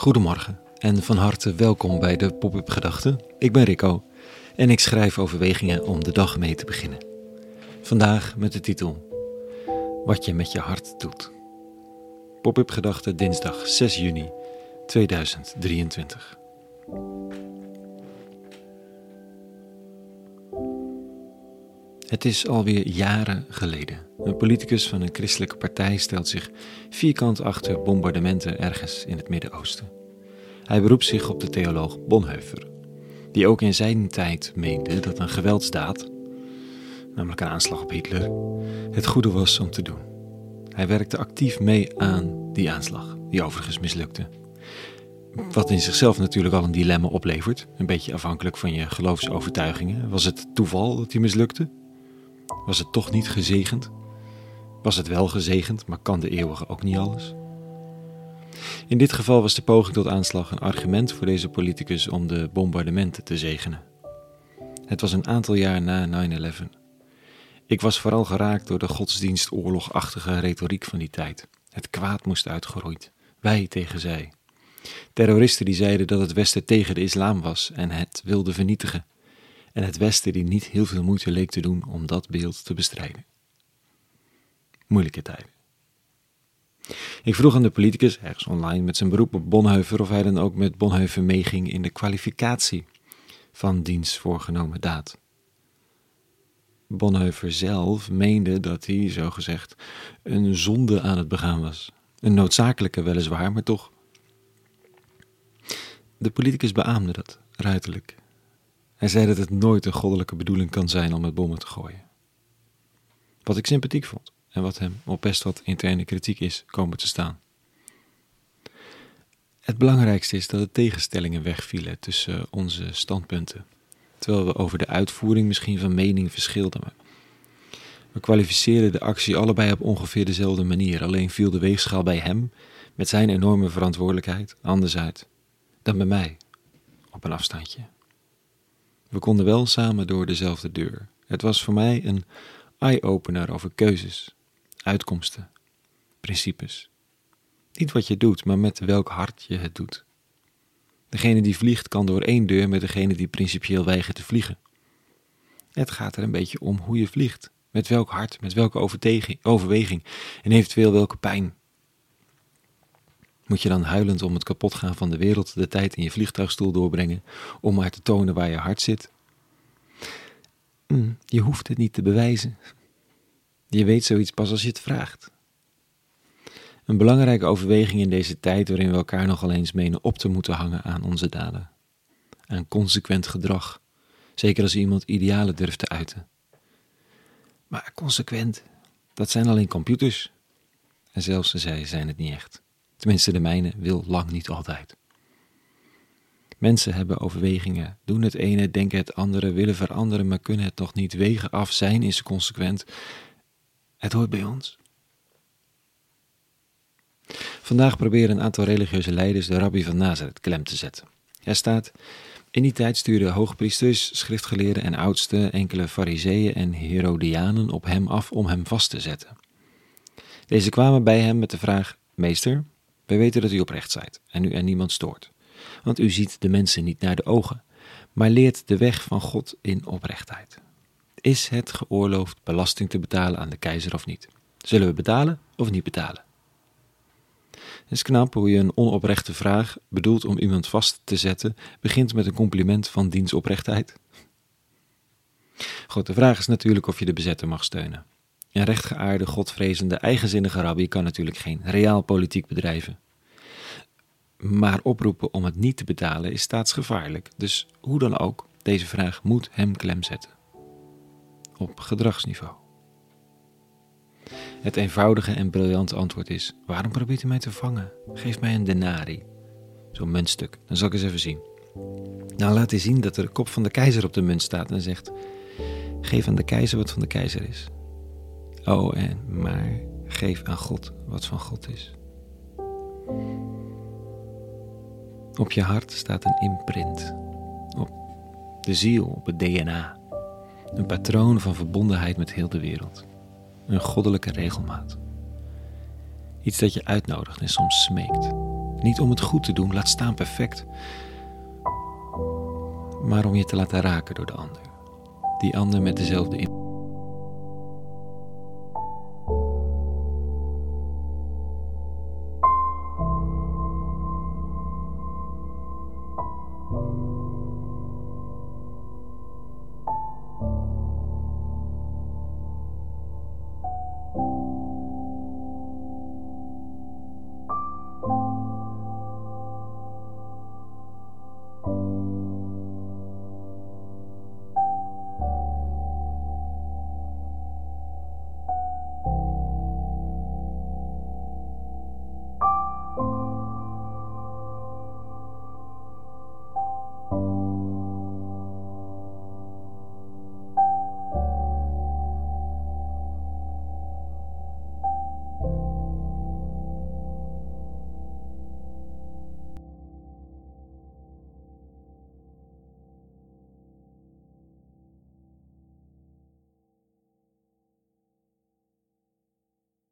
Goedemorgen en van harte welkom bij de Pop-up Gedachten. Ik ben Rico en ik schrijf overwegingen om de dag mee te beginnen. Vandaag met de titel Wat je met je hart doet. Pop-up Gedachten dinsdag 6 juni 2023. Het is alweer jaren geleden. Een politicus van een christelijke partij stelt zich vierkant achter bombardementen ergens in het Midden-Oosten. Hij beroept zich op de theoloog Bonhoeffer, die ook in zijn tijd meende dat een geweldsdaad, namelijk een aanslag op Hitler, het goede was om te doen. Hij werkte actief mee aan die aanslag, die overigens mislukte. Wat in zichzelf natuurlijk al een dilemma oplevert, een beetje afhankelijk van je geloofsovertuigingen. Was het toeval dat hij mislukte? Was het toch niet gezegend? Was het wel gezegend, maar kan de eeuwige ook niet alles? In dit geval was de poging tot aanslag een argument voor deze politicus om de bombardementen te zegenen. Het was een aantal jaar na 9-11. Ik was vooral geraakt door de godsdienstoorlogachtige retoriek van die tijd. Het kwaad moest uitgeroeid, wij tegen zij. Terroristen die zeiden dat het Westen tegen de islam was en het wilde vernietigen en het Westen die niet heel veel moeite leek te doen om dat beeld te bestrijden. Moeilijke tijden. Ik vroeg aan de politicus, ergens online met zijn beroep op Bonhoeffer, of hij dan ook met Bonhoeffer meeging in de kwalificatie van diens voorgenomen daad. Bonhoeffer zelf meende dat hij, zogezegd, een zonde aan het begaan was. Een noodzakelijke weliswaar, maar toch. De politicus beaamde dat, ruiterlijk. Hij zei dat het nooit een goddelijke bedoeling kan zijn om met bommen te gooien. Wat ik sympathiek vond en wat hem op best wat interne kritiek is komen te staan. Het belangrijkste is dat de tegenstellingen wegvielen tussen onze standpunten, terwijl we over de uitvoering misschien van mening verschilden. We kwalificeerden de actie allebei op ongeveer dezelfde manier, alleen viel de weegschaal bij hem, met zijn enorme verantwoordelijkheid, anders uit dan bij mij, op een afstandje. We konden wel samen door dezelfde deur. Het was voor mij een eye-opener over keuzes, uitkomsten, principes. Niet wat je doet, maar met welk hart je het doet. Degene die vliegt kan door één deur met degene die principieel weigert te vliegen. Het gaat er een beetje om hoe je vliegt. Met welk hart, met welke overweging en eventueel welke pijn. Moet je dan huilend om het kapotgaan van de wereld de tijd in je vliegtuigstoel doorbrengen om maar te tonen waar je hart zit? Mm, je hoeft het niet te bewijzen. Je weet zoiets pas als je het vraagt. Een belangrijke overweging in deze tijd waarin we elkaar nogal eens menen op te moeten hangen aan onze daden. Aan consequent gedrag, zeker als iemand idealen durft te uiten. Maar consequent, dat zijn alleen computers. En zelfs zij zijn het niet echt. Tenminste, de mijne wil lang niet altijd. Mensen hebben overwegingen, doen het ene, denken het andere, willen veranderen, maar kunnen het toch niet wegen af, zijn is consequent. Het hoort bij ons. Vandaag proberen een aantal religieuze leiders de rabbi van Nazareth klem te zetten. Er staat, in die tijd stuurden hoogpriesters, schriftgeleerden en oudsten enkele fariseeën en herodianen op hem af om hem vast te zetten. Deze kwamen bij hem met de vraag, meester, wij weten dat u oprecht zijt en u er niemand stoort. Want u ziet de mensen niet naar de ogen, maar leert de weg van God in oprechtheid. Is het geoorloofd belasting te betalen aan de keizer of niet? Zullen we betalen of niet betalen? Het is knap hoe je een onoprechte vraag, bedoeld om iemand vast te zetten, begint met een compliment van diens oprechtheid. De vraag is natuurlijk of je de bezetter mag steunen. Een rechtgeaarde, godvrezende, eigenzinnige rabbi kan natuurlijk geen reaal politiek bedrijven. Maar oproepen om het niet te betalen is staatsgevaarlijk. Dus hoe dan ook, deze vraag moet hem klem zetten. Op gedragsniveau. Het eenvoudige en briljante antwoord is: waarom probeert u mij te vangen? Geef mij een denari. Zo'n muntstuk, dan zal ik eens even zien. Nou laat hij zien dat er de kop van de keizer op de munt staat en zegt: Geef aan de keizer wat van de keizer is. Oh, en maar geef aan God wat van God is. Op je hart staat een imprint. Op de ziel, op het DNA. Een patroon van verbondenheid met heel de wereld. Een goddelijke regelmaat. Iets dat je uitnodigt en soms smeekt. Niet om het goed te doen, laat staan perfect, maar om je te laten raken door de ander. Die ander met dezelfde